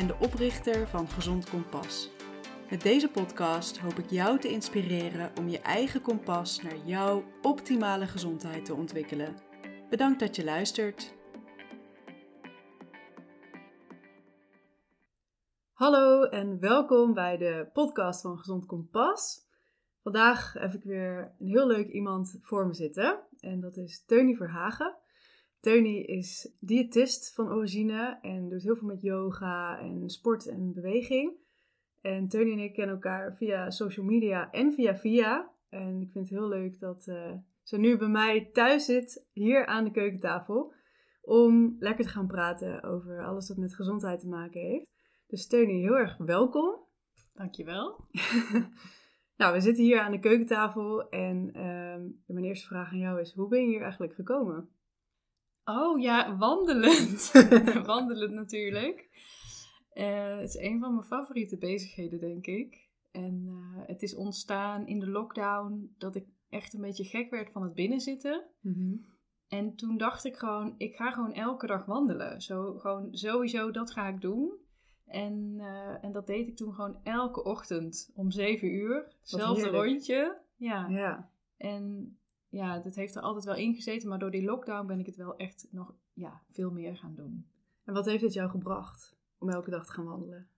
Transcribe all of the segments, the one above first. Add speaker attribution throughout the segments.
Speaker 1: en de oprichter van Gezond Kompas. Met deze podcast hoop ik jou te inspireren om je eigen kompas naar jouw optimale gezondheid te ontwikkelen. Bedankt dat je luistert. Hallo en welkom bij de podcast van Gezond Kompas. Vandaag heb ik weer een heel leuk iemand voor me zitten en dat is Teunie Verhagen. Teunie is diëtist van origine en doet heel veel met yoga en sport en beweging. En Teunie en ik kennen elkaar via social media en via via. En ik vind het heel leuk dat uh, ze nu bij mij thuis zit, hier aan de keukentafel, om lekker te gaan praten over alles wat met gezondheid te maken heeft. Dus Teunie, heel erg welkom.
Speaker 2: Dankjewel.
Speaker 1: nou, we zitten hier aan de keukentafel en uh, mijn eerste vraag aan jou is, hoe ben je hier eigenlijk gekomen?
Speaker 2: Oh ja, wandelend. wandelend natuurlijk. Uh, het is een van mijn favoriete bezigheden, denk ik. En uh, het is ontstaan in de lockdown dat ik echt een beetje gek werd van het binnenzitten. Mm -hmm. En toen dacht ik gewoon, ik ga gewoon elke dag wandelen. Zo, gewoon sowieso, dat ga ik doen. En, uh, en dat deed ik toen gewoon elke ochtend om zeven uur. Hetzelfde rondje. Ja. ja. En ja, dat heeft er altijd wel in gezeten. Maar door die lockdown ben ik het wel echt nog ja, veel meer gaan doen.
Speaker 1: En wat heeft het jou gebracht om elke dag te gaan wandelen?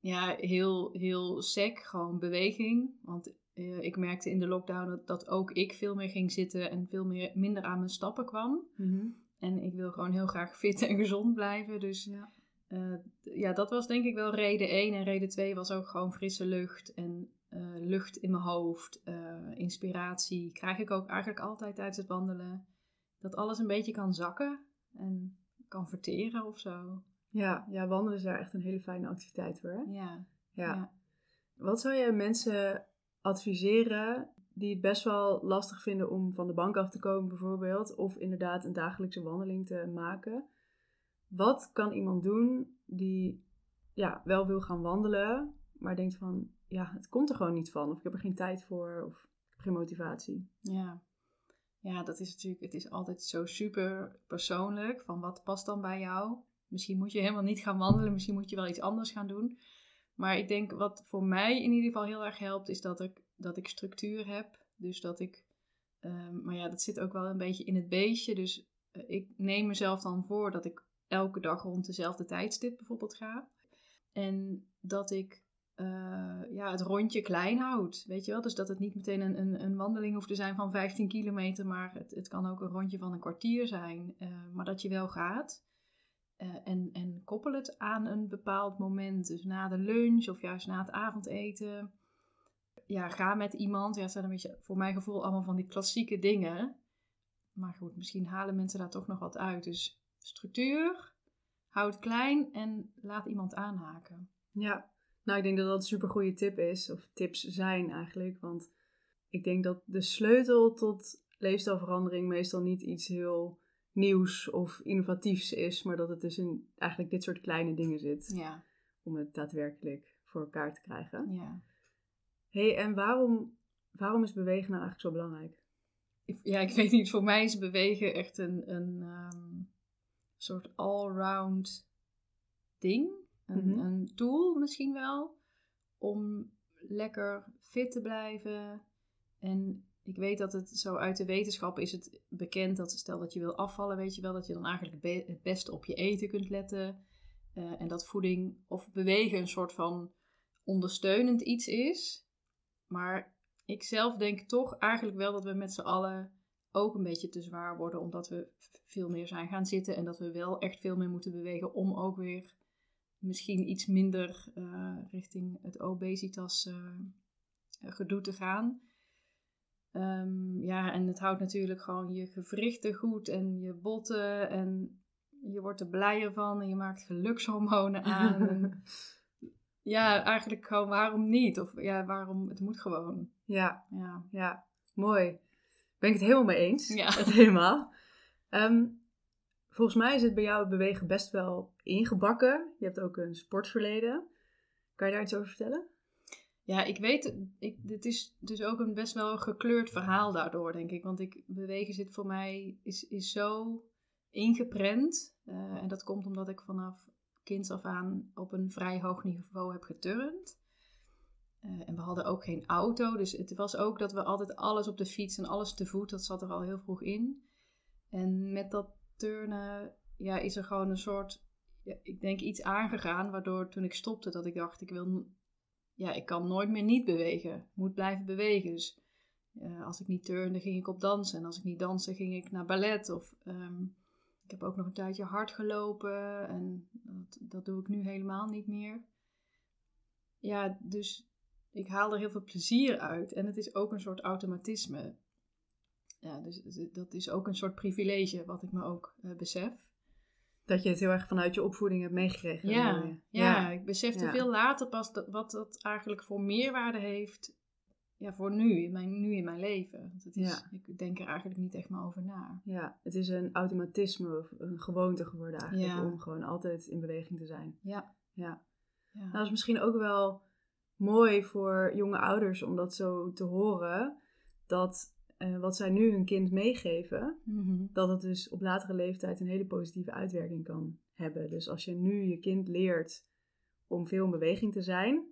Speaker 2: Ja, heel, heel sec. Gewoon beweging. Want uh, ik merkte in de lockdown dat, dat, ook ik veel meer ging zitten en veel meer, minder aan mijn stappen kwam. Mm -hmm. En ik wil gewoon heel graag fit en gezond blijven. Dus ja. Uh, ja, dat was denk ik wel reden 1. En reden 2 was ook gewoon frisse lucht en uh, lucht in mijn hoofd, uh, inspiratie. Krijg ik ook eigenlijk altijd tijdens het wandelen. Dat alles een beetje kan zakken en kan verteren of zo.
Speaker 1: Ja, ja wandelen is daar echt een hele fijne activiteit voor. Hè? Ja. ja. ja. Wat zou je mensen adviseren die het best wel lastig vinden om van de bank af te komen bijvoorbeeld, of inderdaad een dagelijkse wandeling te maken? Wat kan iemand doen die ja, wel wil gaan wandelen, maar denkt van ja, het komt er gewoon niet van, of ik heb er geen tijd voor, of ik heb geen motivatie?
Speaker 2: Ja. Ja, dat is natuurlijk, het is altijd zo super persoonlijk. Van wat past dan bij jou? Misschien moet je helemaal niet gaan wandelen, misschien moet je wel iets anders gaan doen. Maar ik denk wat voor mij in ieder geval heel erg helpt, is dat ik, dat ik structuur heb. Dus dat ik, um, maar ja, dat zit ook wel een beetje in het beestje. Dus uh, ik neem mezelf dan voor dat ik elke dag rond dezelfde tijdstip bijvoorbeeld ga. En dat ik uh, ja, het rondje klein houd. Weet je wel? Dus dat het niet meteen een, een, een wandeling hoeft te zijn van 15 kilometer, maar het, het kan ook een rondje van een kwartier zijn. Uh, maar dat je wel gaat. Uh, en, en koppel het aan een bepaald moment. Dus na de lunch of juist na het avondeten. Ja, ga met iemand. Ja, dat zijn een beetje voor mijn gevoel allemaal van die klassieke dingen. Maar goed, misschien halen mensen daar toch nog wat uit. Dus structuur, houd klein en laat iemand aanhaken.
Speaker 1: Ja, nou ik denk dat dat een super goede tip is, of tips zijn eigenlijk. Want ik denk dat de sleutel tot leefstijlverandering meestal niet iets heel nieuws of innovatiefs is, maar dat het dus in eigenlijk dit soort kleine dingen zit. Ja. Om het daadwerkelijk voor elkaar te krijgen. Ja. hey, en waarom, waarom is bewegen nou eigenlijk zo belangrijk?
Speaker 2: Ja, ik weet niet. Voor mij is bewegen echt een, een um, soort all-round ding. Een, mm -hmm. een tool misschien wel. Om lekker fit te blijven. En ik weet dat het zo uit de wetenschap is het bekend dat stel dat je wil afvallen, weet je wel, dat je dan eigenlijk be het beste op je eten kunt letten. Uh, en dat voeding of bewegen een soort van ondersteunend iets is. Maar ik zelf denk toch eigenlijk wel dat we met z'n allen ook een beetje te zwaar worden, omdat we veel meer zijn gaan zitten en dat we wel echt veel meer moeten bewegen om ook weer misschien iets minder uh, richting het obesitas uh, gedoe te gaan. Um, ja, en het houdt natuurlijk gewoon je gewrichten goed en je botten en je wordt er blijer van en je maakt gelukshormonen aan. en ja, eigenlijk gewoon waarom niet? Of ja, waarom het moet gewoon.
Speaker 1: Ja,
Speaker 2: Ja.
Speaker 1: ja, mooi. Ben ik het helemaal mee eens.
Speaker 2: Ja.
Speaker 1: Het helemaal. Ehm, volgens mij is het bij jou het bewegen best wel ingebakken. Je hebt ook een sportverleden. Kan je daar iets over vertellen?
Speaker 2: Ja, ik weet, ik, dit is dus ook een best wel gekleurd verhaal daardoor, denk ik. Want ik, bewegen zit voor mij, is, is zo ingeprent. Eh, en dat komt omdat ik vanaf kinds af aan op een vrij hoog niveau heb geturnd. Eh, en we hadden ook geen auto, dus het was ook dat we altijd alles op de fiets en alles te voet, dat zat er al heel vroeg in. En met dat turnen, ja, is er gewoon een soort, ja, ik denk iets aangegaan, waardoor toen ik stopte, dat ik dacht, ik wil ja, ik kan nooit meer niet bewegen. Ik moet blijven bewegen. Dus eh, als ik niet turnde, ging ik op dansen. En als ik niet danste, ging ik naar ballet. Of ehm, ik heb ook nog een tijdje hard gelopen. En dat, doe ik nu helemaal niet meer. Ja, dus ik haal er heel veel plezier uit. En het is ook een soort automatisme. Ja, dus dat is ook een soort privilege, wat ik me ook eh, besef.
Speaker 1: Dat je het heel erg vanuit je opvoeding hebt meegekregen.
Speaker 2: Ja, ja, ik besefte
Speaker 1: Ja.
Speaker 2: veel later pas dat, wat dat eigenlijk voor meerwaarde heeft ja, voor nu, in mijn, nu in mijn leven. Want het is,
Speaker 1: Ja.
Speaker 2: Ik denk er eigenlijk niet echt meer over na.
Speaker 1: Ja, het is een automatisme of een gewoonte geworden eigenlijk om gewoon altijd in beweging te zijn.
Speaker 2: Ja.
Speaker 1: Ja.
Speaker 2: Ja.
Speaker 1: Nou, dat is misschien ook wel mooi voor jonge ouders om dat zo te horen. Dat eh, wat zij nu hun kind meegeven,
Speaker 2: Mhm.
Speaker 1: dat het dus op latere leeftijd een hele positieve uitwerking kan hebben. Dus als je nu je kind leert om veel in beweging te zijn,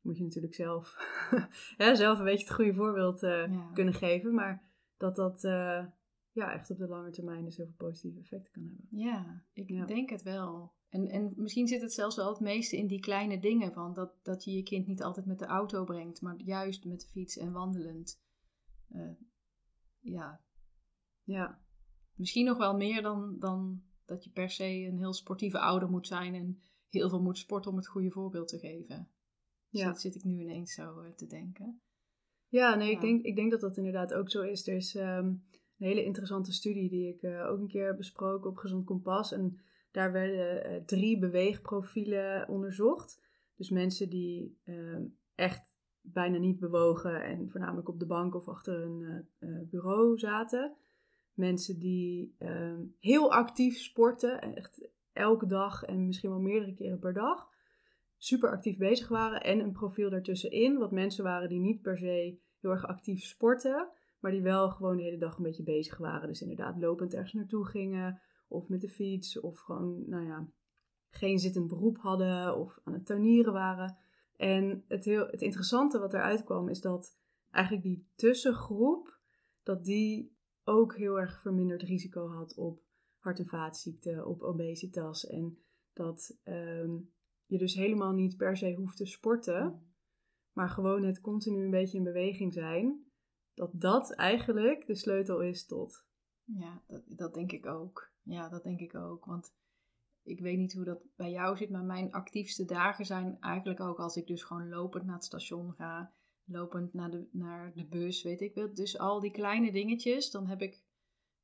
Speaker 1: moet je natuurlijk zelf, ja, zelf een beetje het goede voorbeeld eh,
Speaker 2: Ja.
Speaker 1: kunnen geven. Maar dat dat eh, ja, echt op de lange termijn dus heel veel positieve effecten kan hebben.
Speaker 2: Ja, ik
Speaker 1: Ja.
Speaker 2: denk het wel. En, en misschien zit het zelfs wel het meeste in die kleine dingen. Van dat, dat je je kind niet altijd met de auto brengt, maar juist met de fiets en wandelend. Ja,
Speaker 1: Ja,
Speaker 2: misschien nog wel meer dan, dan dat je per se een heel sportieve ouder moet zijn en heel veel moet sporten om het goede voorbeeld te geven. Dus
Speaker 1: Ja.
Speaker 2: dat zit ik nu ineens zo eh, te denken.
Speaker 1: Ja, nee, Ik, denk, ik denk dat dat inderdaad ook zo is. Er is ehm, een hele interessante studie die ik eh, ook een keer heb besproken op Gezond Kompas. En daar werden eh, drie beweegprofielen onderzocht. Dus mensen die ehm, echt bijna niet bewogen en voornamelijk op de bank of achter een eh, eh, bureau zaten. Mensen die ehm, heel actief sporten, echt elke dag en misschien wel meerdere keren per dag super actief bezig waren. En een profiel daartussenin, wat mensen waren die niet per se heel erg actief sporten, maar die wel gewoon de hele dag een beetje bezig waren. Dus inderdaad lopend ergens naartoe gingen, of met de fiets, of gewoon, nou ja, geen zittend beroep hadden, of aan het tuinieren waren. En het, heel, het interessante wat eruit kwam, is dat eigenlijk die tussengroep, dat die ook heel erg verminderd risico had op hart- en vaatziekten, op obesitas. En dat ehm, je dus helemaal niet per se hoeft te sporten, maar gewoon het continu een beetje in beweging zijn, dat dat eigenlijk de sleutel is tot.
Speaker 2: Ja, dat, dat denk ik ook. Ja, dat denk ik ook. Want ik weet niet hoe dat bij jou zit, maar mijn actiefste dagen zijn eigenlijk ook als ik dus gewoon lopend naar het station ga, lopend naar de, naar de bus, weet ik wel. Dus al die kleine dingetjes, dan heb ik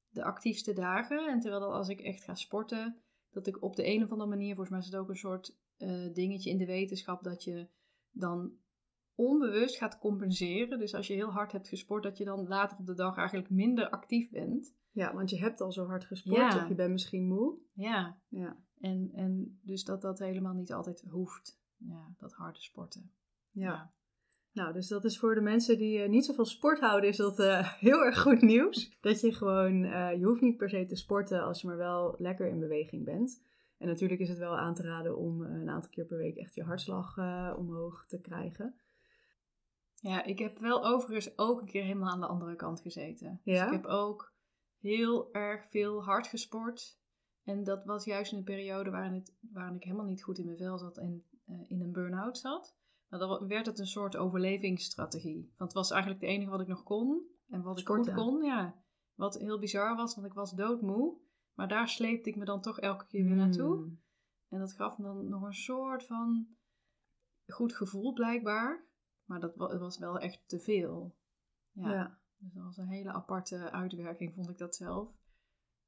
Speaker 2: de actiefste dagen. En terwijl dat als ik echt ga sporten, dat ik op de een of andere manier, volgens mij is het ook een soort eh, dingetje in de wetenschap, dat je dan onbewust gaat compenseren. Dus als je heel hard hebt gesport, dat je dan later op de dag eigenlijk minder actief bent.
Speaker 1: Ja, want je hebt al zo hard gesport
Speaker 2: Ja.
Speaker 1: of je bent misschien moe.
Speaker 2: Ja,
Speaker 1: Ja,
Speaker 2: en, en dus dat dat helemaal niet altijd hoeft, ja, dat harde sporten.
Speaker 1: ja. Nou, dus dat is voor de mensen die eh, niet zoveel sport houden, is dat eh, heel erg goed nieuws. Dat je gewoon, eh, je hoeft niet per se te sporten als je maar wel lekker in beweging bent. En natuurlijk is het wel aan te raden om een aantal keer per week echt je hartslag omhoog te krijgen.
Speaker 2: Ja, ik heb wel overigens ook een keer helemaal aan de andere kant gezeten. Dus
Speaker 1: Ja?
Speaker 2: ik heb ook heel erg veel hard gesport. En dat was juist in een periode waarin, het, waarin ik helemaal niet goed in mijn vel zat en eh, in een burn-out zat. Maar dan werd het een soort overlevingsstrategie. Want het was eigenlijk het enige wat ik nog kon. En wat ik goed kon, ja. Wat heel bizar was, want ik was doodmoe. Maar daar sleepte ik me dan toch elke keer weer naartoe.
Speaker 1: Hmm.
Speaker 2: En dat gaf me dan nog een soort van goed gevoel blijkbaar. Maar dat wa- was wel echt te veel. Ja.
Speaker 1: Ja.
Speaker 2: Dus dat was een hele aparte uitwerking, vond ik dat zelf.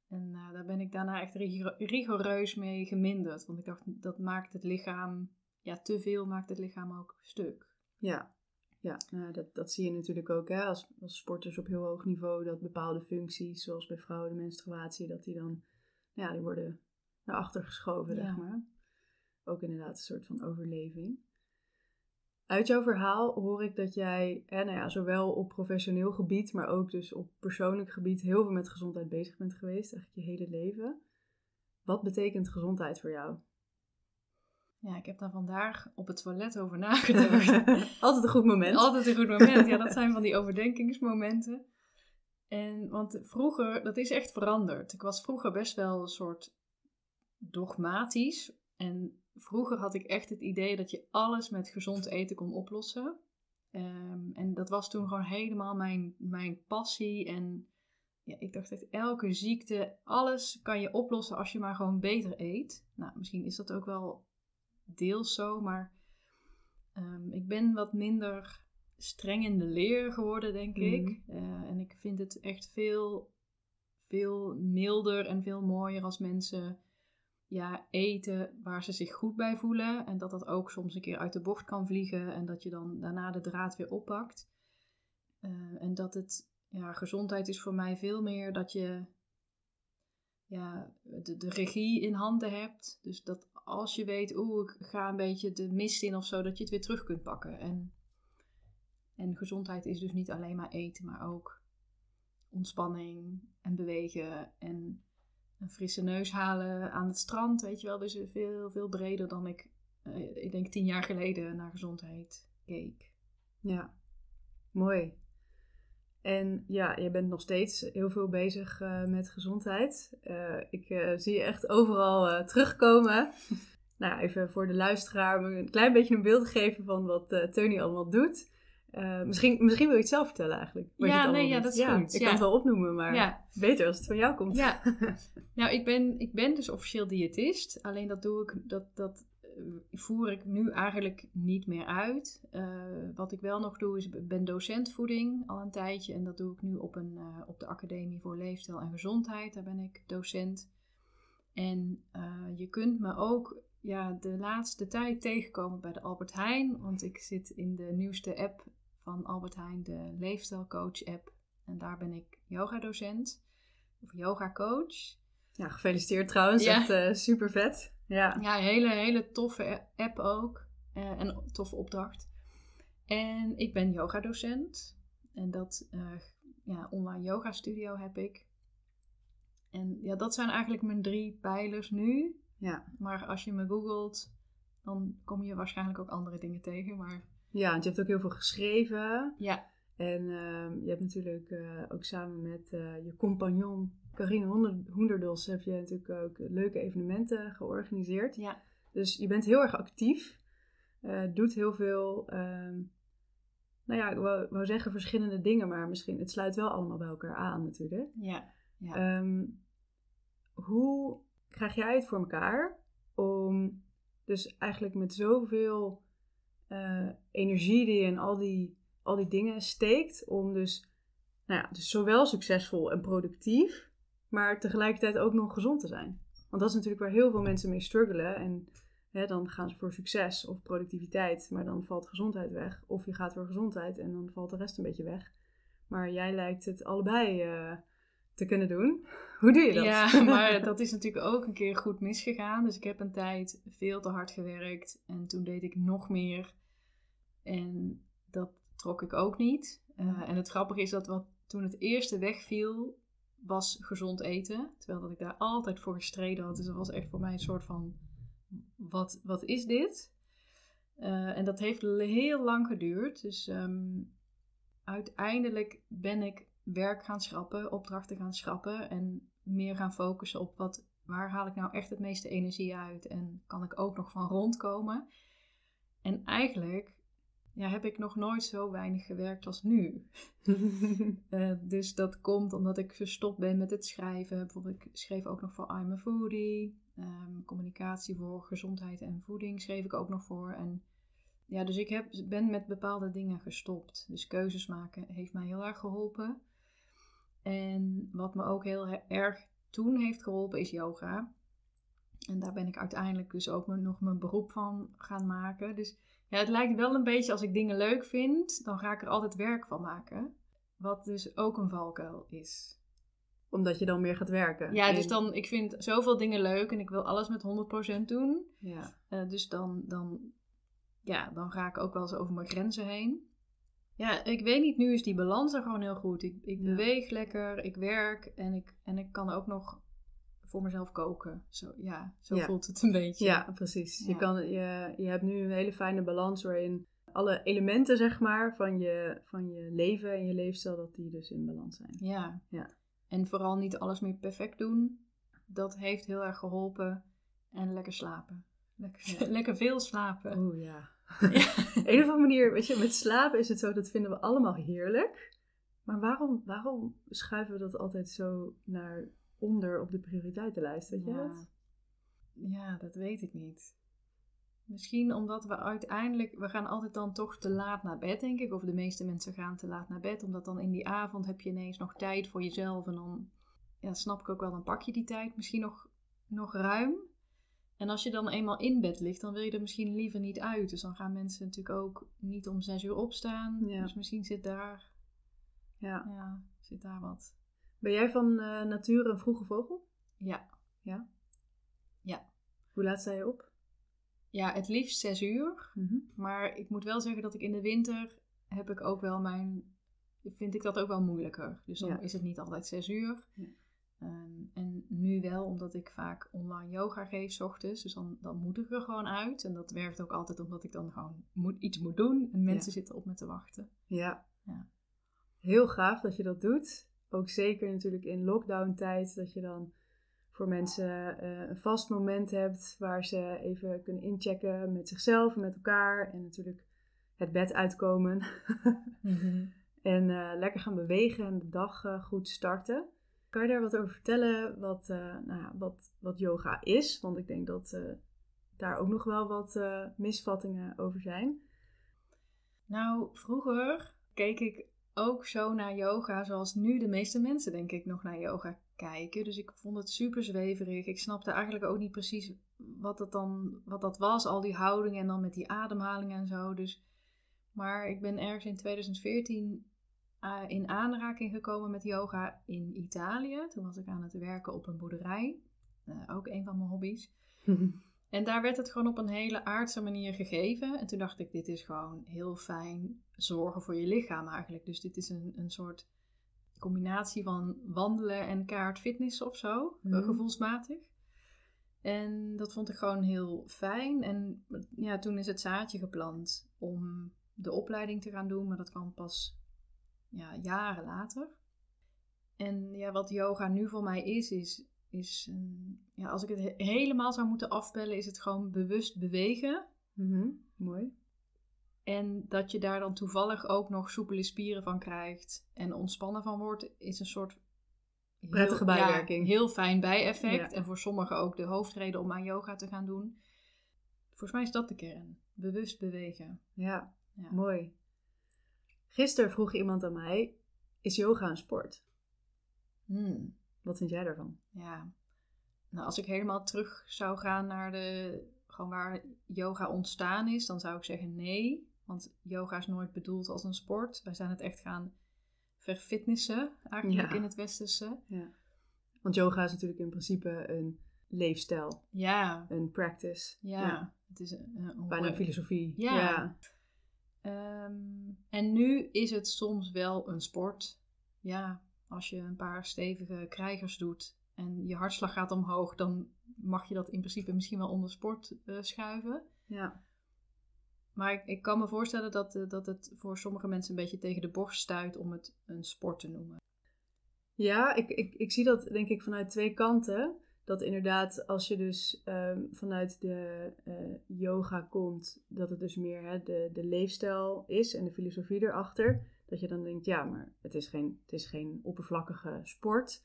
Speaker 2: En eh, daar ben ik daarna echt rigor- rigoureus mee geminderd. Want ik dacht, dat maakt het lichaam ja, te veel maakt het lichaam ook stuk.
Speaker 1: Ja, ja nou, dat, dat zie je natuurlijk ook hè, als, als sporters op heel hoog niveau. Dat bepaalde functies, zoals bij vrouwen de menstruatie, dat die dan, ja, die worden naar achter geschoven, zeg maar. Ook inderdaad een soort van overleving. Uit jouw verhaal hoor ik dat jij, hè, nou ja, zowel op professioneel gebied, maar ook dus op persoonlijk gebied, heel veel met gezondheid bezig bent geweest, eigenlijk je hele leven. Wat betekent gezondheid voor jou?
Speaker 2: Ja, ik heb daar vandaag op het toilet over nagedacht.
Speaker 1: Altijd een goed moment.
Speaker 2: Altijd een goed moment. Ja, dat zijn van die overdenkingsmomenten. En, want vroeger, dat is echt veranderd. Ik was vroeger best wel een soort dogmatisch. En vroeger had ik echt het idee dat je alles met gezond eten kon oplossen. Ehm, en dat was toen gewoon helemaal mijn, mijn passie. En ja, ik dacht echt, elke ziekte, alles kan je oplossen als je maar gewoon beter eet. Nou, misschien is dat ook wel deels zo, maar ehm, ik ben wat minder streng in de leer geworden, denk ik.
Speaker 1: Mhm.
Speaker 2: Eh, en ik vind het echt veel, veel milder en veel mooier als mensen ja, eten waar ze zich goed bij voelen. En dat dat ook soms een keer uit de bocht kan vliegen en dat je dan daarna de draad weer oppakt. Eh, en dat het, ja, gezondheid is voor mij veel meer dat je ja, de, de regie in handen hebt. Dus dat als je weet, oeh, ik ga een beetje de mist in of zo, dat je het weer terug kunt pakken. En, en gezondheid is dus niet alleen maar eten, maar ook ontspanning en bewegen en een frisse neus halen aan het strand, weet je wel. Dus veel, veel breder dan ik, eh, ik denk tien jaar geleden naar gezondheid keek.
Speaker 1: Ja, mooi. En ja, je bent nog steeds heel veel bezig uh, met gezondheid. Uh, ik uh, zie je echt overal terugkomen. nou, even voor de luisteraar om een klein beetje een beeld geven van wat Tony allemaal doet. Misschien, misschien wil je het zelf vertellen eigenlijk.
Speaker 2: Ja, nee, ja, dat is
Speaker 1: ja,
Speaker 2: goed.
Speaker 1: Ik
Speaker 2: ja.
Speaker 1: kan het wel opnoemen, maar
Speaker 2: Ja.
Speaker 1: beter als het van jou komt.
Speaker 2: Ja, nou, ik ben, ik ben dus officieel diëtist. Alleen dat doe ik, dat, dat eh, voer ik nu eigenlijk niet meer uit. Eh, wat ik wel nog doe, is ik ben docent voeding al een tijdje. En dat doe ik nu op, een, eh, op de Academie voor Leefstijl en Gezondheid. Daar ben ik docent. En eh, je kunt me ook ja, de laatste tijd tegenkomen bij de Albert Heijn. Want ik zit in de nieuwste app van Albert Heijn, de Leefstijlcoach app. En daar ben ik yoga-docent of yoga-coach.
Speaker 1: Ja, gefeliciteerd trouwens.
Speaker 2: Ja.
Speaker 1: Echt eh, super vet. Ja.
Speaker 2: Ja, een hele, hele toffe app ook. Eh, en toffe opdracht. En ik ben yoga-docent. En dat, eh, ja, online yoga studio heb ik. En ja, dat zijn eigenlijk mijn drie pijlers nu.
Speaker 1: Ja.
Speaker 2: Maar als je me googelt, dan kom je waarschijnlijk ook andere dingen tegen. Maar
Speaker 1: ja, want je hebt ook heel veel geschreven.
Speaker 2: ja,
Speaker 1: En ehm, je hebt natuurlijk eh, ook samen met eh, je compagnon Carine Hoender- Hoenderdos heb je natuurlijk ook leuke evenementen georganiseerd.
Speaker 2: ja,
Speaker 1: Dus je bent heel erg actief. eh, doet heel veel, ehm, nou ja, ik wou, wou zeggen verschillende dingen, maar misschien, het sluit wel allemaal bij elkaar aan natuurlijk.
Speaker 2: ja, ja.
Speaker 1: Ehm, hoe krijg jij het voor elkaar om dus eigenlijk met zoveel eh, energie die je in al die, al die dingen steekt, om dus, nou ja, dus zowel succesvol en productief, maar tegelijkertijd ook nog gezond te zijn? Want dat is natuurlijk waar heel veel mensen mee struggelen. En hè, dan gaan ze voor succes of productiviteit, maar dan valt gezondheid weg. Of je gaat voor gezondheid en dan valt de rest een beetje weg. Maar jij lijkt het allebei eh, te kunnen doen. Hoe doe je dat?
Speaker 2: Ja, maar dat is natuurlijk ook een keer goed misgegaan. Dus ik heb een tijd veel te hard gewerkt. En toen deed ik nog meer. En dat trok ik ook niet. Eh, en het grappige is dat wat toen het eerste wegviel, was gezond eten. Terwijl dat ik daar altijd voor gestreden had. Dus dat was echt voor mij een soort van, wat, wat is dit? Eh, en dat heeft heel lang geduurd. Dus ehm, uiteindelijk ben ik werk gaan schrappen, opdrachten gaan schrappen en meer gaan focussen op wat, waar haal ik nou echt het meeste energie uit en kan ik ook nog van rondkomen. En eigenlijk ja, heb ik nog nooit zo weinig gewerkt als nu. Eh, dus dat komt omdat ik gestopt ben met het schrijven. Bijvoorbeeld, ik schreef ook nog voor I'm a Foodie. Ehm, communicatie voor gezondheid en voeding schreef ik ook nog voor. En ja, dus ik heb, ben met bepaalde dingen gestopt. Dus keuzes maken heeft mij heel erg geholpen. En wat me ook heel he- erg toen heeft geholpen is yoga. En daar ben ik uiteindelijk dus ook nog mijn beroep van gaan maken. Dus ja, het lijkt wel een beetje als ik dingen leuk vind, dan ga ik er altijd werk van maken. Wat dus ook een valkuil is.
Speaker 1: Omdat je dan meer gaat werken.
Speaker 2: Ja, dus dan, ik vind zoveel dingen leuk en ik wil alles met 100% doen.
Speaker 1: Ja.
Speaker 2: Eh, dus dan, dan, ja, dan ga ik ook wel eens over mijn grenzen heen. Ja, ik weet niet, nu is die balans er gewoon heel goed. Ik, ik
Speaker 1: Ja.
Speaker 2: beweeg lekker, ik werk en ik, en ik kan ook nog voor mezelf koken. Zo, ja, zo
Speaker 1: Ja.
Speaker 2: voelt het een beetje.
Speaker 1: Ja, precies. Je, kan, je, je hebt nu een hele fijne balans waarin alle elementen zeg maar, van, je, van je leven en je leefstijl, dat die dus in balans zijn.
Speaker 2: Ja.
Speaker 1: Ja.
Speaker 2: En vooral niet alles meer perfect doen. Dat heeft heel erg geholpen. En lekker slapen. Lekker,
Speaker 1: Ja.
Speaker 2: lekker veel slapen.
Speaker 1: Oeh ja.
Speaker 2: Ja.
Speaker 1: een of andere manier, weet je, met slapen is het zo, dat vinden we allemaal heerlijk. Maar waarom, waarom schuiven we dat altijd zo naar onder op de prioriteitenlijst, weet je
Speaker 2: Ja.
Speaker 1: dat?
Speaker 2: ja, dat weet ik niet. Misschien omdat we uiteindelijk, we gaan altijd dan toch te laat naar bed, denk ik. Of de meeste mensen gaan te laat naar bed, omdat dan in die avond heb je ineens nog tijd voor jezelf. En dan ja, snap ik ook wel, dan pak je die tijd misschien nog, nog ruim. En als je dan eenmaal in bed ligt, dan wil je er misschien liever niet uit. Dus dan gaan mensen natuurlijk ook niet om zes uur opstaan.
Speaker 1: Ja.
Speaker 2: Dus misschien zit daar,
Speaker 1: Ja.
Speaker 2: ja, zit daar wat.
Speaker 1: Ben jij van eh nature een vroege vogel?
Speaker 2: Ja.
Speaker 1: Ja?
Speaker 2: Ja.
Speaker 1: Hoe laat sta je op?
Speaker 2: ja, het liefst zes uur. Maar ik moet wel zeggen dat ik in de winter heb ik ook wel mijn. Vind ik dat ook wel moeilijker. Dus dan
Speaker 1: Ja.
Speaker 2: is het niet altijd zes uur.
Speaker 1: Ja.
Speaker 2: Ehm, en nu wel, omdat ik vaak online yoga geef, 's ochtends. Dus dan, dan moet ik er gewoon uit. En dat werkt ook altijd omdat ik dan gewoon moet, iets moet doen. En mensen
Speaker 1: Ja.
Speaker 2: zitten op me te wachten.
Speaker 1: Ja.
Speaker 2: Ja.
Speaker 1: Heel gaaf dat je dat doet. Ook zeker natuurlijk in lockdown tijd, dat je dan voor mensen eh, een vast moment hebt waar ze even kunnen inchecken met zichzelf en met elkaar. En natuurlijk het bed uitkomen. en eh, lekker gaan bewegen en de dag eh, goed starten. Kan je daar wat over vertellen wat, nou ja, wat, wat yoga is? Want ik denk dat daar ook nog wel wat misvattingen over zijn.
Speaker 2: Nou, vroeger keek ik ook zo naar yoga zoals nu de meeste mensen denk ik nog naar yoga kijken. Dus ik vond het super zweverig. Ik snapte eigenlijk ook niet precies wat dat dan wat dat was, al die houdingen en dan met die ademhaling en zo. Dus, maar ik ben ergens in 2014 eh, in aanraking gekomen met yoga in Italië. Toen was ik aan het werken op een boerderij. Eh, ook een van mijn hobby's. En daar werd het gewoon op een hele aardse manier gegeven. En toen dacht ik, dit is gewoon heel fijn zorgen voor je lichaam eigenlijk. Dus dit is een, een soort combinatie van wandelen en kaart fitness of zo,
Speaker 1: Mhm.
Speaker 2: eh, gevoelsmatig. En dat vond ik gewoon heel fijn. En ja, toen is het zaadje geplant om de opleiding te gaan doen, maar dat kwam pas ja, jaren later. En ja, wat yoga nu voor mij is, is, is een- ja, als ik het he- helemaal zou moeten afbellen, is het gewoon bewust bewegen.
Speaker 1: Mhm, Mooi.
Speaker 2: En dat je daar dan toevallig ook nog soepele spieren van krijgt en ontspannen van wordt, is een soort heel-
Speaker 1: Prettige
Speaker 2: ja,
Speaker 1: bijwerking.
Speaker 2: heel fijn bijeffect.
Speaker 1: Ja.
Speaker 2: En voor sommigen ook de hoofdreden om aan yoga te gaan doen. Volgens mij is dat de kern. Bewust bewegen.
Speaker 1: Ja,
Speaker 2: Ja.
Speaker 1: mooi. Gisteren vroeg iemand aan mij: is yoga een sport?
Speaker 2: Hmm.
Speaker 1: Wat vind jij daarvan?
Speaker 2: Ja, nou als ik helemaal terug zou gaan naar de, gewoon waar yoga ontstaan is, dan zou ik zeggen nee. Want yoga is nooit bedoeld als een sport. Wij zijn het echt gaan verfitnessen, eigenlijk
Speaker 1: Ja.
Speaker 2: in het westerse.
Speaker 1: Ja. Want yoga is natuurlijk in principe een leefstijl,
Speaker 2: Ja,
Speaker 1: een practice.
Speaker 2: ja. Het is een, een
Speaker 1: Bijna een filosofie.
Speaker 2: Ja.
Speaker 1: ja.
Speaker 2: Ehm, en nu is het soms wel een sport. Ja, als je een paar stevige krijgers doet en je hartslag gaat omhoog, dan mag je dat in principe misschien wel onder sport eh, schuiven.
Speaker 1: Ja.
Speaker 2: Maar ik, ik kan me voorstellen dat, eh, dat het voor sommige mensen een beetje tegen de borst stuit om het een sport te noemen.
Speaker 1: Ja, ik, ik, ik zie dat denk ik vanuit twee kanten. Dat inderdaad, als je dus ehm, vanuit de eh, yoga komt, dat het dus meer hè, de, de leefstijl is en de filosofie erachter. Dat je dan denkt, ja, maar het is geen, het is geen oppervlakkige sport.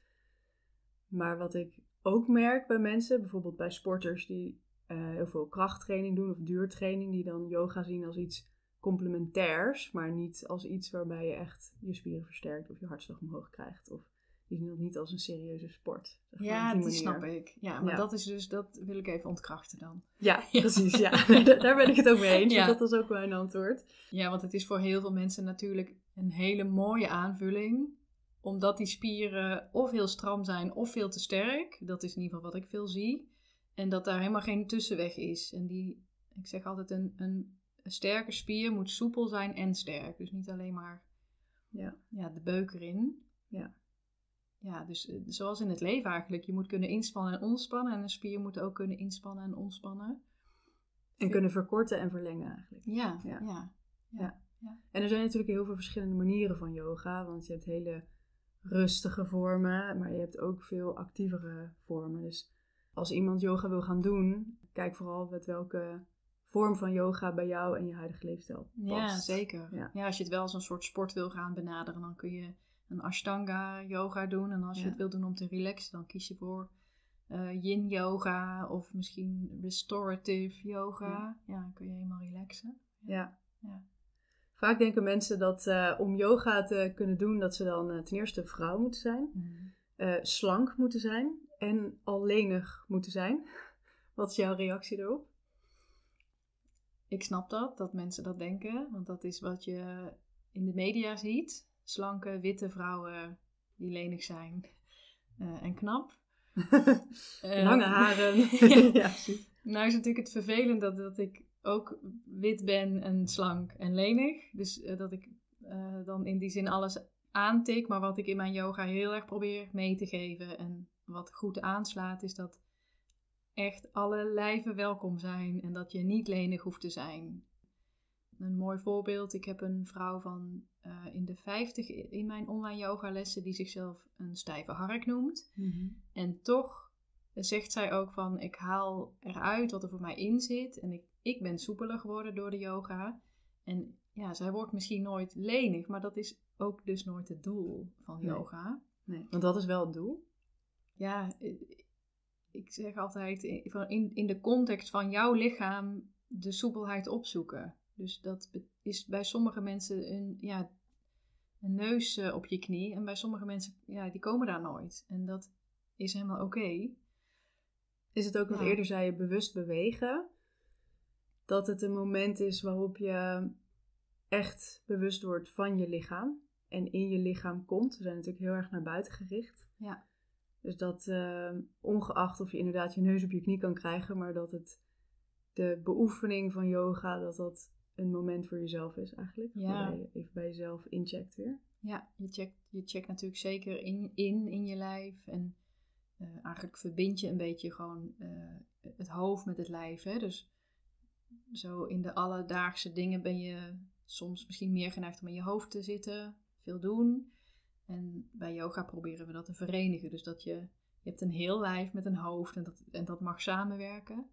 Speaker 1: Maar wat ik ook merk bij mensen, bijvoorbeeld bij sporters die eh, heel veel krachttraining doen of duurtraining, die dan yoga zien als iets complementairs, maar niet als iets waarbij je echt je spieren versterkt of je hartslag omhoog krijgt of die zien dat niet als een serieuze sport. zeg maar,
Speaker 2: Ja, dat snap ik. Ja, maar
Speaker 1: Ja.
Speaker 2: dat is dus, dat wil ik even ontkrachten dan.
Speaker 1: Ja, precies. Ja. Daar ben ik het ook mee eens.
Speaker 2: Ja.
Speaker 1: Dus dat is ook mijn antwoord.
Speaker 2: Ja, want het is voor heel veel mensen natuurlijk een hele mooie aanvulling. Omdat die spieren of heel stram zijn of veel te sterk. Dat is in ieder geval wat ik veel zie. En dat daar helemaal geen tussenweg is. En die, ik zeg altijd, een, een, een sterke spier moet soepel zijn en sterk. Dus niet alleen maar
Speaker 1: Ja.
Speaker 2: ja, de beuk erin.
Speaker 1: Ja.
Speaker 2: Ja, dus eh, zoals in het leven eigenlijk. Je moet kunnen inspannen en ontspannen. En een spier moet ook kunnen inspannen en ontspannen.
Speaker 1: En kunnen verkorten en verlengen eigenlijk.
Speaker 2: Ja,
Speaker 1: Ja.
Speaker 2: ja.
Speaker 1: En er zijn natuurlijk heel veel verschillende manieren van yoga. Want je hebt hele rustige vormen, maar je hebt ook veel actievere vormen. Dus als iemand yoga wil gaan doen, kijk vooral met welke vorm van yoga bij jou en je huidige leefstijl past.
Speaker 2: Ja, zeker.
Speaker 1: Ja.
Speaker 2: Ja. als je het wel als een soort sport wil gaan benaderen, dan kun je een Ashtanga yoga doen. En als je
Speaker 1: Ja.
Speaker 2: het wil doen om te relaxen, dan kies je voor eh, yin yoga of misschien restorative yoga. Ja, dan kun je helemaal relaxen.
Speaker 1: Ja.
Speaker 2: Ja.
Speaker 1: Vaak denken mensen dat eh, om yoga te kunnen doen, dat ze dan eh, ten eerste vrouw moeten zijn, eh, slank moeten zijn en al lenig moeten zijn. Wat is jouw reactie erop?
Speaker 2: Ik snap dat, dat mensen dat denken. Want dat is wat je in de media ziet. Slanke, witte vrouwen die lenig zijn en knap.
Speaker 1: Lange haren.
Speaker 2: ja. Nou is natuurlijk het vervelend dat, dat ik ook wit ben en slank en lenig. Dus eh, dat ik eh, dan in die zin alles aantik. Maar wat ik in mijn yoga heel erg probeer mee te geven en wat goed aanslaat is dat echt alle lijven welkom zijn en dat je niet lenig hoeft te zijn. Een mooi voorbeeld, ik heb een vrouw van eh, in de 50 in mijn online yogalessen die zichzelf een stijve hark noemt. En toch zegt zij ook van, ik haal eruit wat er voor mij in zit. En ik, ik ben soepeler geworden door de yoga. En ja, zij wordt misschien nooit lenig, maar dat is ook dus nooit het doel van
Speaker 1: Nee.
Speaker 2: yoga.
Speaker 1: Nee, want dat is wel het doel.
Speaker 2: Ja, eh, ik zeg altijd in, van in, in de context van jouw lichaam de soepelheid opzoeken. Dus dat is bij sommige mensen een, ja, een neus eh, op je knie. En bij sommige mensen, ja, die komen daar nooit. En dat is helemaal oké.
Speaker 1: Is het ook wat
Speaker 2: Ja.
Speaker 1: eerder zei je bewust bewegen? Dat het een moment is waarop je echt bewust wordt van je lichaam. En in je lichaam komt. We zijn natuurlijk heel erg naar buiten gericht.
Speaker 2: Ja.
Speaker 1: Dus dat eh, ongeacht of je inderdaad je neus op je knie kan krijgen. Maar dat het de beoefening van yoga, dat dat een moment voor jezelf is eigenlijk.
Speaker 2: Ja.
Speaker 1: Waarbij je even bij jezelf incheckt weer.
Speaker 2: Ja, je checkt, je checkt natuurlijk zeker in, in, in je lijf. En eh, eigenlijk verbind je een beetje gewoon eh, het hoofd met het lijf. Hè? Dus zo in de alledaagse dingen ben je soms misschien meer geneigd om in je hoofd te zitten, veel doen. En bij yoga proberen we dat te verenigen. Dus dat je, je hebt een heel lijf met een hoofd en dat, en dat mag samenwerken.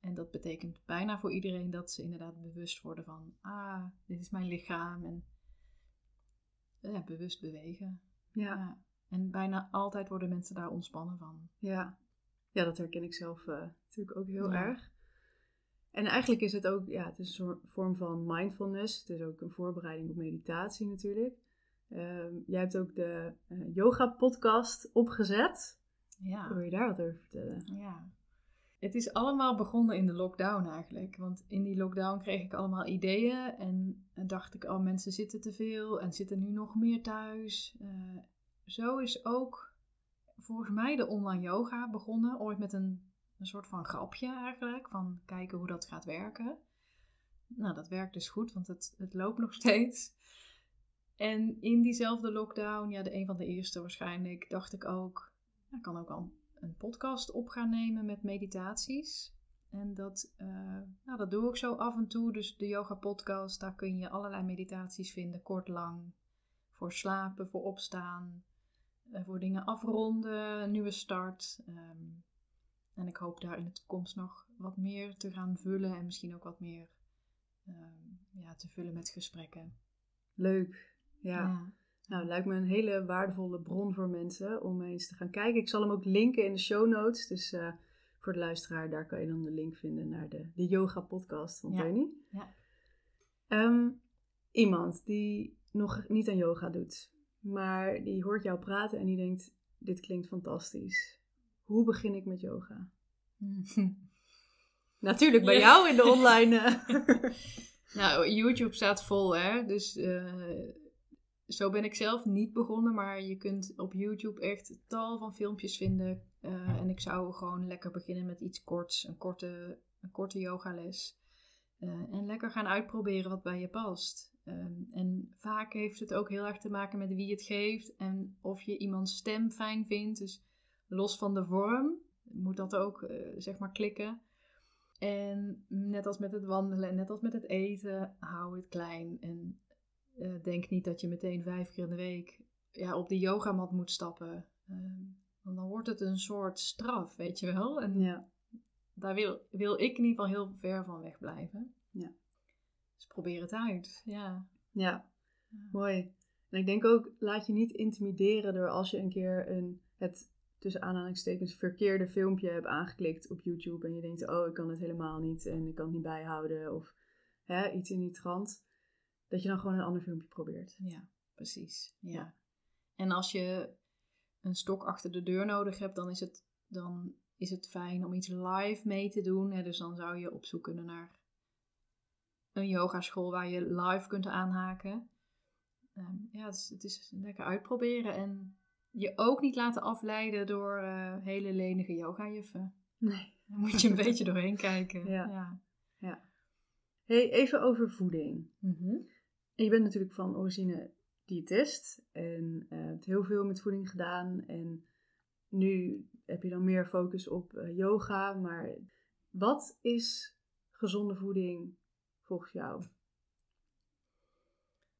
Speaker 2: En dat betekent bijna voor iedereen dat ze inderdaad bewust worden van, ah, dit is mijn lichaam. En ja, bewust bewegen.
Speaker 1: Ja.
Speaker 2: Ja. En bijna altijd worden mensen daar ontspannen van.
Speaker 1: Ja, ja dat herken ik zelf eh, natuurlijk ook heel
Speaker 2: Ja.
Speaker 1: erg. En eigenlijk is het ook, ja, het is een soort vorm van mindfulness. Het is ook een voorbereiding op meditatie natuurlijk. Ehm, jij hebt ook de eh, yoga podcast opgezet.
Speaker 2: Ja.
Speaker 1: Wil je daar wat over vertellen?
Speaker 2: ja. Het is allemaal begonnen in de lockdown eigenlijk. Want in die lockdown kreeg ik allemaal ideeën. En dacht ik, oh mensen zitten te veel en zitten nu nog meer thuis. Eh, zo is ook volgens mij de online yoga begonnen. Ooit met een, een soort van grapje eigenlijk. Van kijken hoe dat gaat werken. Nou, dat werkt dus goed, want het, het loopt nog steeds. En in diezelfde lockdown, ja, de een van de eerste waarschijnlijk, dacht ik ook, ik kan ook al een podcast op gaan nemen met meditaties. En dat, eh, nou, dat doe ik zo af en toe. Dus de yoga podcast, daar kun je allerlei meditaties vinden, kort, lang. Voor slapen, voor opstaan, eh, voor dingen afronden, een nieuwe start. Ehm, en ik hoop daar in de toekomst nog wat meer te gaan vullen en misschien ook wat meer ehm, ja, te vullen met gesprekken.
Speaker 1: Leuk. Ja. Nou, het lijkt me een hele waardevolle bron voor mensen om eens te gaan kijken. Ik zal hem ook linken in de show notes. Dus eh, voor de luisteraar, daar kan je dan de link vinden naar de, de yoga podcast van
Speaker 2: Ja.
Speaker 1: Teunie.
Speaker 2: Ja.
Speaker 1: Ehm, iemand die nog niet aan yoga doet. maar die hoort jou praten en die denkt, dit klinkt fantastisch. Hoe begin ik met yoga? Natuurlijk bij
Speaker 2: Ja.
Speaker 1: jou in de online. eh.
Speaker 2: Nou, YouTube staat vol, hè. Dus eh, zo ben ik zelf niet begonnen. Maar je kunt op YouTube echt tal van filmpjes vinden. Eh, en ik zou gewoon lekker beginnen met iets korts. Een korte, een korte yogales. En lekker gaan uitproberen wat bij je past. Ehm, en vaak heeft het ook heel erg te maken met wie het geeft. En of je iemands stem fijn vindt. Dus los van de vorm moet dat ook, eh, zeg maar, klikken. En net als met het wandelen en net als met het eten, hou het klein. En eh, denk niet dat je meteen vijf keer in de week ja, op de yogamat moet stappen. Ehm, want dan wordt het een soort straf, weet je wel. En
Speaker 1: ja.
Speaker 2: daar wil, wil ik in ieder geval heel ver van wegblijven.
Speaker 1: Ja.
Speaker 2: Dus probeer het uit. Ja.
Speaker 1: ja,
Speaker 2: Ja.
Speaker 1: mooi. En ik denk ook, laat je niet intimideren door als je een keer een, het tussen aanhalingstekens verkeerde filmpje hebt aangeklikt op YouTube en je denkt, oh, ik kan het helemaal niet en ik kan het niet bijhouden of hè, iets in die trant. Dat je dan gewoon een ander filmpje probeert.
Speaker 2: Ja, precies. Ja.
Speaker 1: Ja.
Speaker 2: En als je een stok achter de deur nodig hebt, dan is het, dan is het fijn om iets live mee te doen. Hè? Dus dan zou je op zoek kunnen naar een yogaschool waar je live kunt aanhaken. Ehm, ja, het is, het is lekker uitproberen en je ook niet laten afleiden door eh, hele lenige yogajuffen.
Speaker 1: Nee.
Speaker 2: Daar moet je een beetje doorheen kijken.
Speaker 1: Ja. Hey, even over voeding.
Speaker 2: Mhm.
Speaker 1: Je bent natuurlijk van origine diëtist en eh, hebt heel veel met voeding gedaan. En nu heb je dan meer focus op eh, yoga. Maar wat is gezonde voeding volgens jou?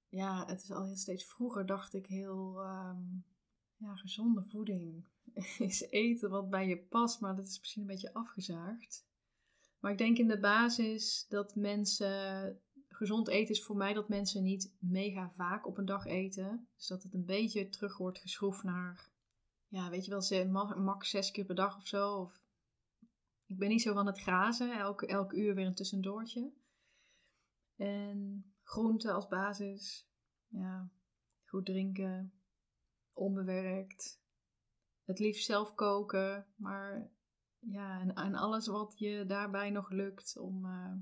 Speaker 2: Ja, het is al heel steeds vroeger dacht ik heel ehm, ja, gezonde voeding is eten wat bij je past, maar dat is misschien een beetje afgezaagd. Maar ik denk in de basis dat mensen gezond eten is voor mij dat mensen niet mega vaak op een dag eten. Dus dat het een beetje terug wordt geschroefd naar, ja, weet je wel, max zes keer per dag of zo. Of, ik ben niet zo van het grazen, elke, elk uur weer een tussendoortje. En groenten als basis. Ja, goed drinken. Onbewerkt. Het liefst zelf koken. Maar ja, en, en alles wat je daarbij nog lukt om... eh,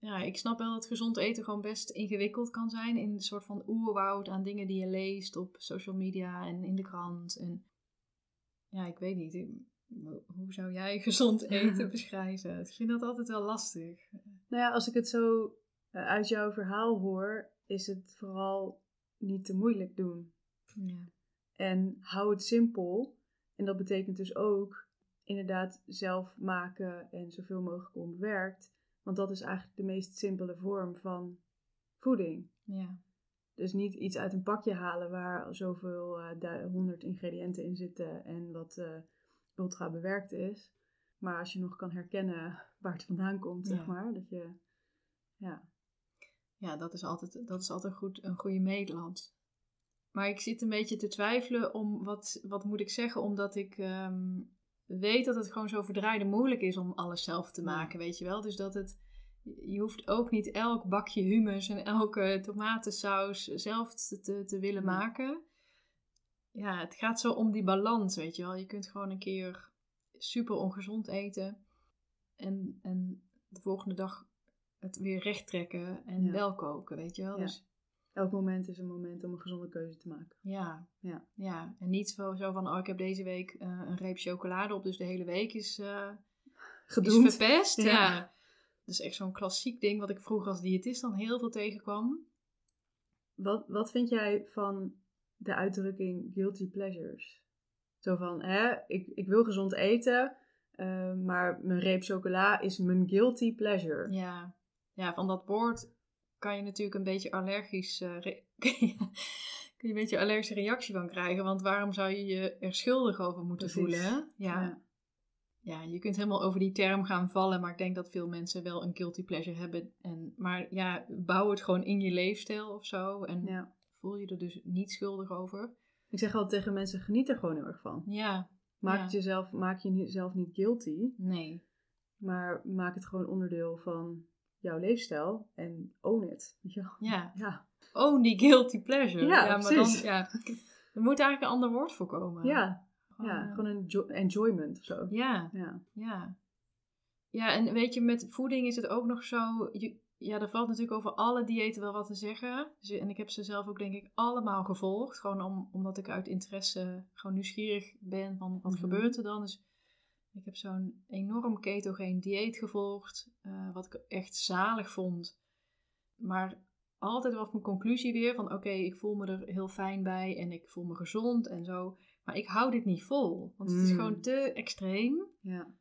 Speaker 2: ja, ik snap wel dat gezond eten gewoon best ingewikkeld kan zijn. In een soort van oerwoud aan dingen die je leest op social media en in de krant. En ja, ik weet niet. Hoe zou jij gezond eten beschrijven? Ik vind dat altijd wel lastig.
Speaker 1: Nou ja, als ik het zo eh, uit jouw verhaal hoor, is het vooral niet te moeilijk doen.
Speaker 2: Ja.
Speaker 1: En hou het simpel. En dat betekent dus ook inderdaad zelf maken en zoveel mogelijk onbewerkt. Want dat is eigenlijk de meest simpele vorm van voeding.
Speaker 2: Ja.
Speaker 1: Dus niet iets uit een pakje halen waar zoveel eh, honderd ingrediënten in zitten en wat eh, ultra bewerkt is. Maar als je nog kan herkennen waar het vandaan komt, zeg maar. Dat je, ja.
Speaker 2: Ja, dat is altijd, dat is altijd goed, een goede meetlat. Maar ik zit een beetje te twijfelen om wat, wat moet ik zeggen, omdat ik ehm, weet dat het gewoon zo verdraaide moeilijk is om alles zelf te
Speaker 1: Ja.
Speaker 2: maken, weet je wel. Dus dat het, je hoeft ook niet elk bakje hummus en elke tomatensaus zelf te, te, willen maken. Ja, het gaat zo om die balans, weet je wel. Je kunt gewoon een keer super ongezond eten en, en de volgende dag het weer recht trekken en
Speaker 1: Ja.
Speaker 2: wel koken, weet je wel.
Speaker 1: Ja.
Speaker 2: Dus
Speaker 1: Elk moment is een moment om een gezonde keuze te maken.
Speaker 2: ja,
Speaker 1: Ja.
Speaker 2: ja. En niet zo, zo van, oh, ik heb deze week eh, een reep chocolade op, dus de hele week is, is
Speaker 1: Gedoemd.
Speaker 2: verpest.
Speaker 1: Ja.
Speaker 2: Ja. Dat is echt zo'n klassiek ding wat ik vroeger als diëtist dan heel veel tegenkwam.
Speaker 1: Wat, wat vind jij van de uitdrukking guilty pleasures? Zo van, hè, ik, ik wil gezond eten, eh, maar mijn reep chocola is mijn guilty pleasure.
Speaker 2: Ja. ja, van dat woord kan je natuurlijk een beetje allergisch, eh, re- kun je een beetje allergische reactie van krijgen. Want waarom zou je je er schuldig over moeten
Speaker 1: Precies.
Speaker 2: voelen? Hè? Ja.
Speaker 1: Ja.
Speaker 2: ja, je kunt helemaal over die term gaan vallen, maar ik denk dat veel mensen wel een guilty pleasure hebben. En, maar ja, bouw het gewoon in je leefstijl of zo. En
Speaker 1: Ja.
Speaker 2: voel je er dus niet schuldig over.
Speaker 1: Ik zeg altijd tegen mensen, geniet er gewoon heel erg van.
Speaker 2: Ja,
Speaker 1: Maak, het jezelf, maak je jezelf niet guilty,
Speaker 2: nee.
Speaker 1: maar maak het gewoon onderdeel van jouw leefstijl en own it. Weet je wel?
Speaker 2: Ja,
Speaker 1: Ja.
Speaker 2: own die guilty pleasure.
Speaker 1: Ja,
Speaker 2: maar dan, ja, er moet eigenlijk een ander woord voor komen.
Speaker 1: Ja,
Speaker 2: Gewoon,
Speaker 1: ja
Speaker 2: eh,
Speaker 1: gewoon een enjo- enjoyment of zo.
Speaker 2: ja,
Speaker 1: Ja.
Speaker 2: ja. Ja, en weet je, met voeding is het ook nog zo... Je, ja, er valt natuurlijk over alle diëten wel wat te zeggen. Dus, en ik heb ze zelf ook denk ik allemaal gevolgd. Gewoon om, omdat ik uit interesse gewoon nieuwsgierig ben van wat
Speaker 1: Mhm.
Speaker 2: gebeurt er dan. Dus ik heb zo'n enorm ketogeen dieet gevolgd. eh, wat ik echt zalig vond. Maar altijd was mijn conclusie weer van... Oké, ik voel me er heel fijn bij en ik voel me gezond en zo. Maar ik hou dit niet vol. Want het is
Speaker 1: Mm.
Speaker 2: gewoon te extreem.
Speaker 1: Ja.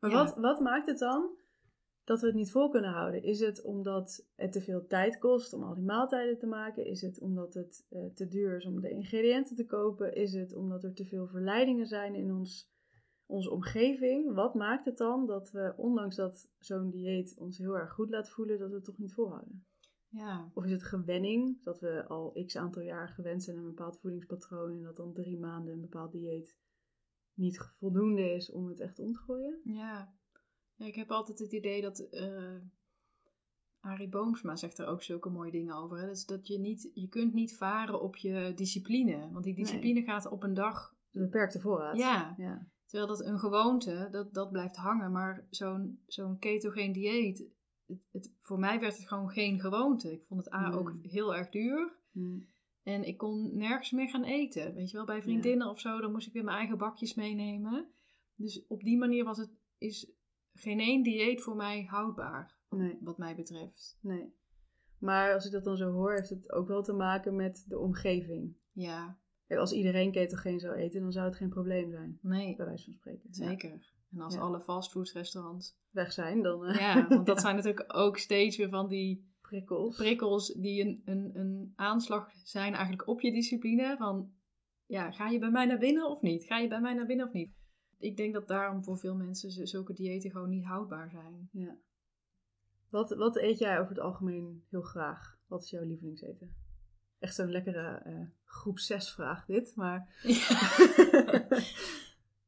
Speaker 1: Maar
Speaker 2: Ja.
Speaker 1: Wat, wat maakt het dan dat we het niet vol kunnen houden? Is het omdat het te veel tijd kost om al die maaltijden te maken? Is het omdat het eh, te duur is om de ingrediënten te kopen? Is het omdat er te veel verleidingen zijn in ons, onze omgeving? Wat maakt het dan dat we, ondanks dat zo'n dieet ons heel erg goed laat voelen, dat we het toch niet volhouden?
Speaker 2: Ja,
Speaker 1: Of is het gewenning, dat we al x aantal jaar gewend zijn aan een bepaald voedingspatroon en dat dan drie maanden een bepaald dieet niet voldoende is om het echt om te gooien?
Speaker 2: Ja. ja, ik heb altijd het idee dat eh Arie Boomsma zegt er ook zulke mooie dingen over. Hè? Dus dat je niet, je kunt niet varen op je discipline. Want die discipline gaat op een dag.
Speaker 1: Een beperkte voorraad.
Speaker 2: Ja.
Speaker 1: ja.
Speaker 2: Terwijl dat een gewoonte, dat, dat blijft hangen. Maar zo'n zo'n ketogeen dieet, het, het, voor mij werd het gewoon geen gewoonte. Ik vond het A ook heel erg duur.
Speaker 1: Hm.
Speaker 2: En ik kon nergens meer gaan eten. Weet je wel, bij vriendinnen of zo, dan moest ik weer mijn eigen bakjes meenemen. Dus op die manier was het, is geen één dieet voor mij houdbaar,
Speaker 1: Nee,
Speaker 2: wat mij betreft.
Speaker 1: nee. Maar als ik dat dan zo hoor, heeft het ook wel te maken met de omgeving.
Speaker 2: Ja,
Speaker 1: als iedereen ketogeen zou eten, dan zou het geen probleem zijn.
Speaker 2: nee,
Speaker 1: Bij wijze van spreken. Ja.
Speaker 2: zeker. En als
Speaker 1: Ja.
Speaker 2: alle fastfoodrestaurants.
Speaker 1: Weg zijn, dan eh,
Speaker 2: Ja, want dat zijn natuurlijk ook steeds weer van die
Speaker 1: prikkels.
Speaker 2: prikkels die een, een, een aanslag zijn eigenlijk op je discipline. Van, ja, ga je bij mij naar binnen of niet? Ga je bij mij naar binnen of niet? Ik denk dat daarom voor veel mensen zulke diëten gewoon niet houdbaar zijn.
Speaker 1: Ja. Wat, wat eet jij over het algemeen heel graag? Wat is jouw lievelingseten? Echt zo'n lekkere eh, groep 6 vraag dit, maar...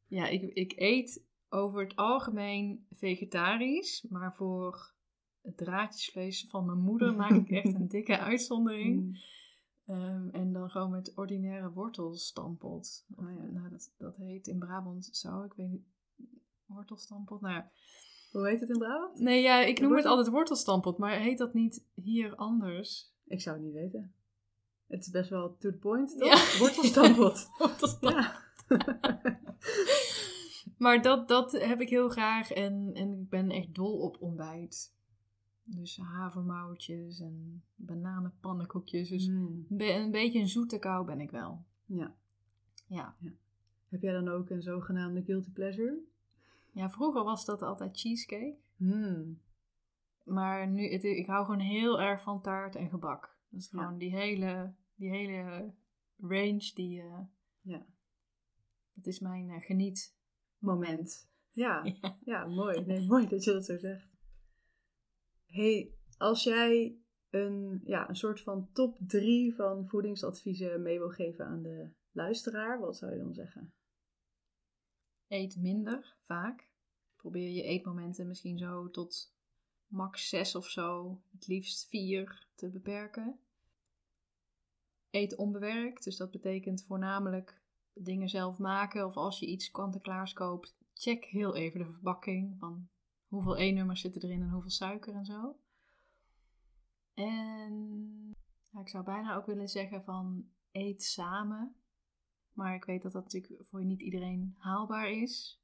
Speaker 2: Ja, ik, ik eet over het algemeen vegetarisch, maar voor het draadjesvlees van mijn moeder maak ik echt een dikke uitzondering.
Speaker 1: Mm.
Speaker 2: Ehm, en dan gewoon met ordinaire wortelstampot.
Speaker 1: Oh ja.
Speaker 2: nou, dat, dat heet in Brabant zo, ik weet niet, wortelstampot. Nou, ja.
Speaker 1: Hoe heet het in Brabant?
Speaker 2: nee, ja, ik noem het altijd wortelstampot, maar heet dat niet hier anders?
Speaker 1: Ik zou het niet weten. Het is best wel to the point, toch?
Speaker 2: Ja.
Speaker 1: Wortelstampot. Ja.
Speaker 2: Maar dat, dat heb ik heel graag en, en ik ben echt dol op ontbijt. Dus havermoutjes en bananenpannenkoekjes. Dus
Speaker 1: Mm.
Speaker 2: een be- een beetje een zoete kou ben ik wel.
Speaker 1: ja.
Speaker 2: Ja.
Speaker 1: Heb jij dan ook een zogenaamde guilty pleasure?
Speaker 2: ja, vroeger was dat altijd cheesecake.
Speaker 1: Hmm.
Speaker 2: Maar nu, het, ik hou gewoon heel erg van taart en gebak. Dat is
Speaker 1: Ja.
Speaker 2: gewoon die, hele, die hele range die... eh,
Speaker 1: Ja.
Speaker 2: dat is mijn eh, geniet.
Speaker 1: Moment. Ja.
Speaker 2: Ja.
Speaker 1: ja, mooi. Nee, mooi dat je dat zo zegt. hey, als jij een, ja, een soort van top 3 van voedingsadviezen mee wil geven aan de luisteraar, wat zou je dan zeggen?
Speaker 2: Eet minder, vaak. Probeer je eetmomenten misschien zo tot max 6 of zo, het liefst 4 te beperken. Eet onbewerkt, dus dat betekent voornamelijk dingen zelf maken. Of als je iets kant-en-klaars koopt, check heel even de verpakking. Van hoeveel E-nummers zitten erin en hoeveel suiker en zo. En ik zou bijna ook willen zeggen van eet samen. Maar ik weet dat dat natuurlijk voor niet iedereen haalbaar is.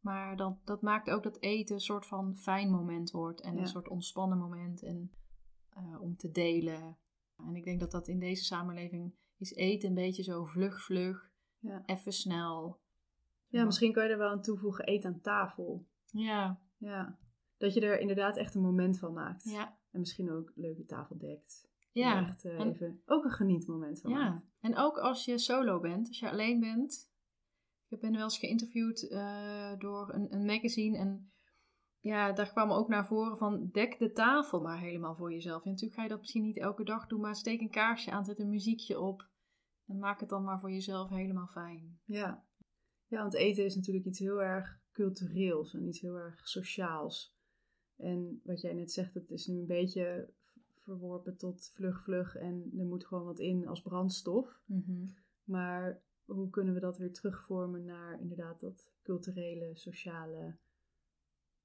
Speaker 2: Maar dat, dat maakt ook dat eten een soort van fijn moment wordt. En
Speaker 1: Ja.
Speaker 2: een soort ontspannen moment. En eh, om te delen. En ik denk dat dat in deze samenleving is eten een beetje zo vlug, vlug.
Speaker 1: Ja.
Speaker 2: Even snel.
Speaker 1: Ja, misschien kan je er wel aan toevoegen, eet aan tafel.
Speaker 2: Ja,
Speaker 1: Ja. Dat je er inderdaad echt een moment van maakt.
Speaker 2: ja,
Speaker 1: En misschien ook leuke tafel dekt.
Speaker 2: ja.
Speaker 1: Echt, eh,
Speaker 2: En-
Speaker 1: even, ook een genietmoment van
Speaker 2: Ja,
Speaker 1: maakt.
Speaker 2: en ook als je solo bent, als je alleen bent. Ik ben wel eens geïnterviewd eh, door een, een magazine en ja, daar kwam ook naar voren van dek de tafel maar helemaal voor jezelf. En natuurlijk ga je dat misschien niet elke dag doen, maar steek een kaarsje aan, zet een muziekje op en maak het dan maar voor jezelf helemaal fijn.
Speaker 1: Ja. ja, want eten is natuurlijk iets heel erg cultureels en iets heel erg sociaals. En wat jij net zegt, het is nu een beetje verworpen tot vlug, vlug en er moet gewoon wat in als brandstof.
Speaker 2: Mhm.
Speaker 1: Maar hoe kunnen we dat weer terugvormen naar inderdaad dat culturele, sociale,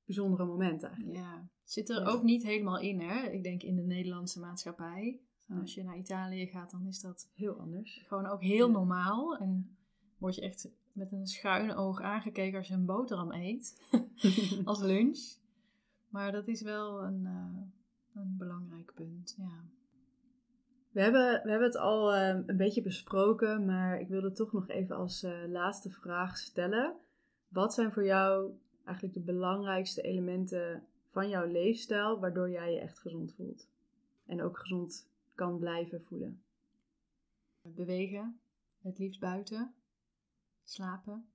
Speaker 1: bijzondere moment eigenlijk?
Speaker 2: Ja, zit er
Speaker 1: Ja.
Speaker 2: ook niet helemaal in, hè? Ik denk in de Nederlandse maatschappij. Als je naar Italië gaat, dan is dat
Speaker 1: Heel anders.
Speaker 2: gewoon ook heel
Speaker 1: Ja.
Speaker 2: normaal. En word je echt met een schuin oog aangekeken als je een boterham eet. als lunch. Maar dat is wel een, eh, een belangrijk punt, ja.
Speaker 1: We hebben, we hebben het al eh, een beetje besproken, maar ik wilde toch nog even als eh, laatste vraag stellen. Wat zijn voor jou eigenlijk de belangrijkste elementen van jouw leefstijl waardoor jij je echt gezond voelt? En ook gezond kan blijven voelen.
Speaker 2: Bewegen, het liefst buiten, slapen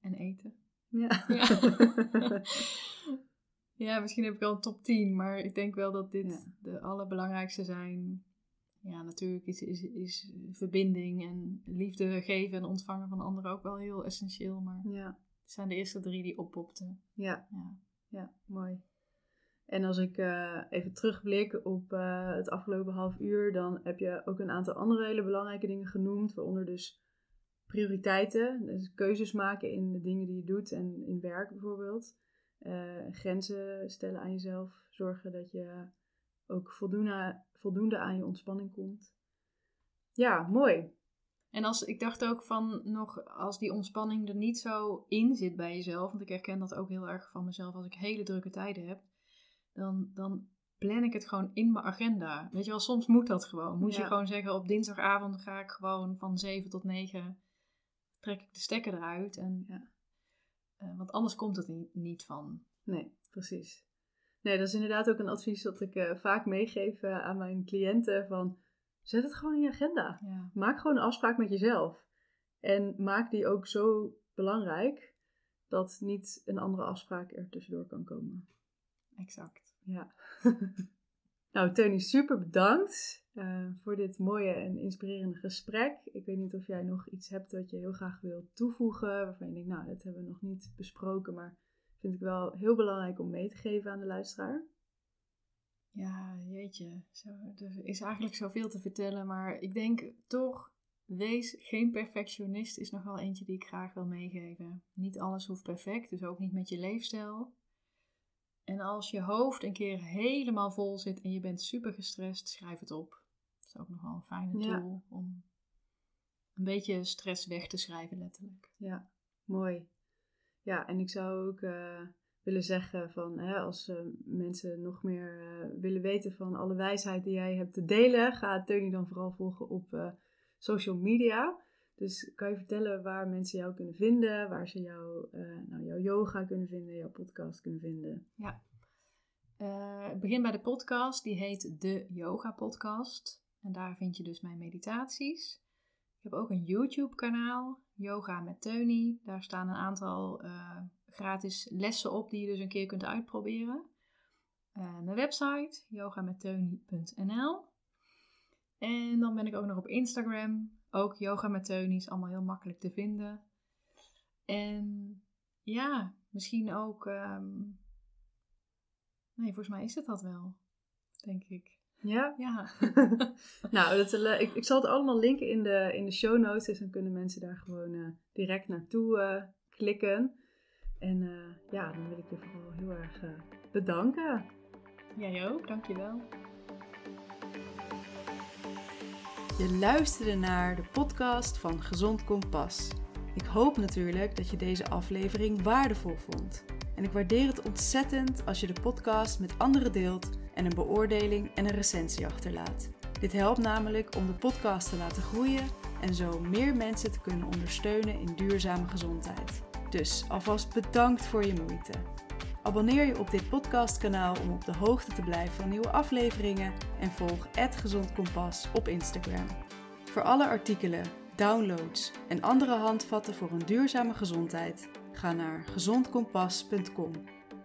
Speaker 2: en eten.
Speaker 1: Ja.
Speaker 2: Ja. ja, misschien heb ik wel een top 10, maar ik denk wel dat dit
Speaker 1: Ja.
Speaker 2: de allerbelangrijkste zijn. Ja, natuurlijk is, is, is verbinding en liefde geven en ontvangen van anderen ook wel heel essentieel. Maar
Speaker 1: ja.
Speaker 2: het zijn de eerste drie die oppopten.
Speaker 1: Ja.
Speaker 2: Ja.
Speaker 1: Ja, mooi. En als ik eh, even terugblik op eh, het afgelopen half uur, dan heb je ook een aantal andere hele belangrijke dingen genoemd, waaronder dus prioriteiten, dus keuzes maken in de dingen die je doet en in werk bijvoorbeeld. Eh, grenzen stellen aan jezelf, zorgen dat je ook voldoende, voldoende aan je ontspanning komt. Ja, mooi.
Speaker 2: En als, ik dacht ook van nog, als die ontspanning er niet zo in zit bij jezelf, want ik herken dat ook heel erg van mezelf als ik hele drukke tijden heb, dan, dan plan ik het gewoon in mijn agenda. Weet je wel, soms moet dat gewoon. Moet je gewoon zeggen, op dinsdagavond ga ik gewoon van 7 tot 9, trek ik de stekker eruit. En,
Speaker 1: Ja.
Speaker 2: eh, want anders komt het niet, niet van.
Speaker 1: Nee, precies. Nee, dat is inderdaad ook een advies dat ik eh, vaak meegeef eh, aan mijn cliënten van zet het gewoon in je agenda.
Speaker 2: Ja,
Speaker 1: Maak gewoon een afspraak met jezelf. En maak die ook zo belangrijk dat niet een andere afspraak er tussendoor kan komen.
Speaker 2: exact.
Speaker 1: Ja. nou, Tony, super bedankt eh, voor dit mooie en inspirerende gesprek. Ik weet niet of jij nog iets hebt wat je heel graag wilt toevoegen, waarvan je denkt, nou, dat hebben we nog niet besproken, maar vind ik wel heel belangrijk om mee te geven aan de luisteraar.
Speaker 2: Ja, jeetje. Zo, er is eigenlijk zoveel te vertellen, maar ik denk toch, wees geen perfectionist is nog wel eentje die ik graag wil meegeven. Niet alles hoeft perfect, dus ook niet met je leefstijl. En als je hoofd een keer helemaal vol zit en je bent super gestrest, schrijf het op. Dat is ook nog wel een fijne
Speaker 1: Ja.
Speaker 2: tool om een beetje stress weg te schrijven, letterlijk.
Speaker 1: Ja, mooi. Ja, en ik zou ook eh, willen zeggen van hè, als eh, mensen nog meer eh, willen weten van alle wijsheid die jij hebt te delen, ga Tony dan vooral volgen op social media. Dus kan je vertellen waar mensen jou kunnen vinden, waar ze jou, nou, jouw yoga kunnen vinden, jouw podcast kunnen vinden.
Speaker 2: Eh, ik begin bij de podcast, die heet de Yoga Podcast. En daar vind je dus mijn meditaties. Ik heb ook een YouTube kanaal, Yoga met Teunie. Daar staan een aantal eh, gratis lessen op die je dus een keer kunt uitproberen. Eh, mijn website, yogametteunie.nl. En dan ben ik ook nog op Instagram, ook Yoga met Teunie, is allemaal heel makkelijk te vinden. En ja, misschien ook... ehm, Nee, volgens mij is het dat wel. Denk ik.
Speaker 1: Ja?
Speaker 2: Ja.
Speaker 1: nou, dat, ik, ik zal het allemaal linken in de, in de show notes, dus dan kunnen mensen daar gewoon eh, direct naartoe eh, klikken. En eh, ja, dan wil ik je vooral heel erg bedanken.
Speaker 2: Jij ook, dankjewel.
Speaker 1: Je luisterde naar de podcast van Gezond Kompas. Ik hoop natuurlijk dat je deze aflevering waardevol vond. En ik waardeer het ontzettend als je de podcast met anderen deelt en een beoordeling en een recensie achterlaat. Dit helpt namelijk om de podcast te laten groeien en zo meer mensen te kunnen ondersteunen in duurzame gezondheid. Dus alvast bedankt voor je moeite. Abonneer je op dit podcastkanaal om op de hoogte te blijven van nieuwe afleveringen en volg Gezond Kompas op Instagram. Voor alle artikelen, downloads en andere handvatten voor een duurzame gezondheid, ga naar gezondkompas.com.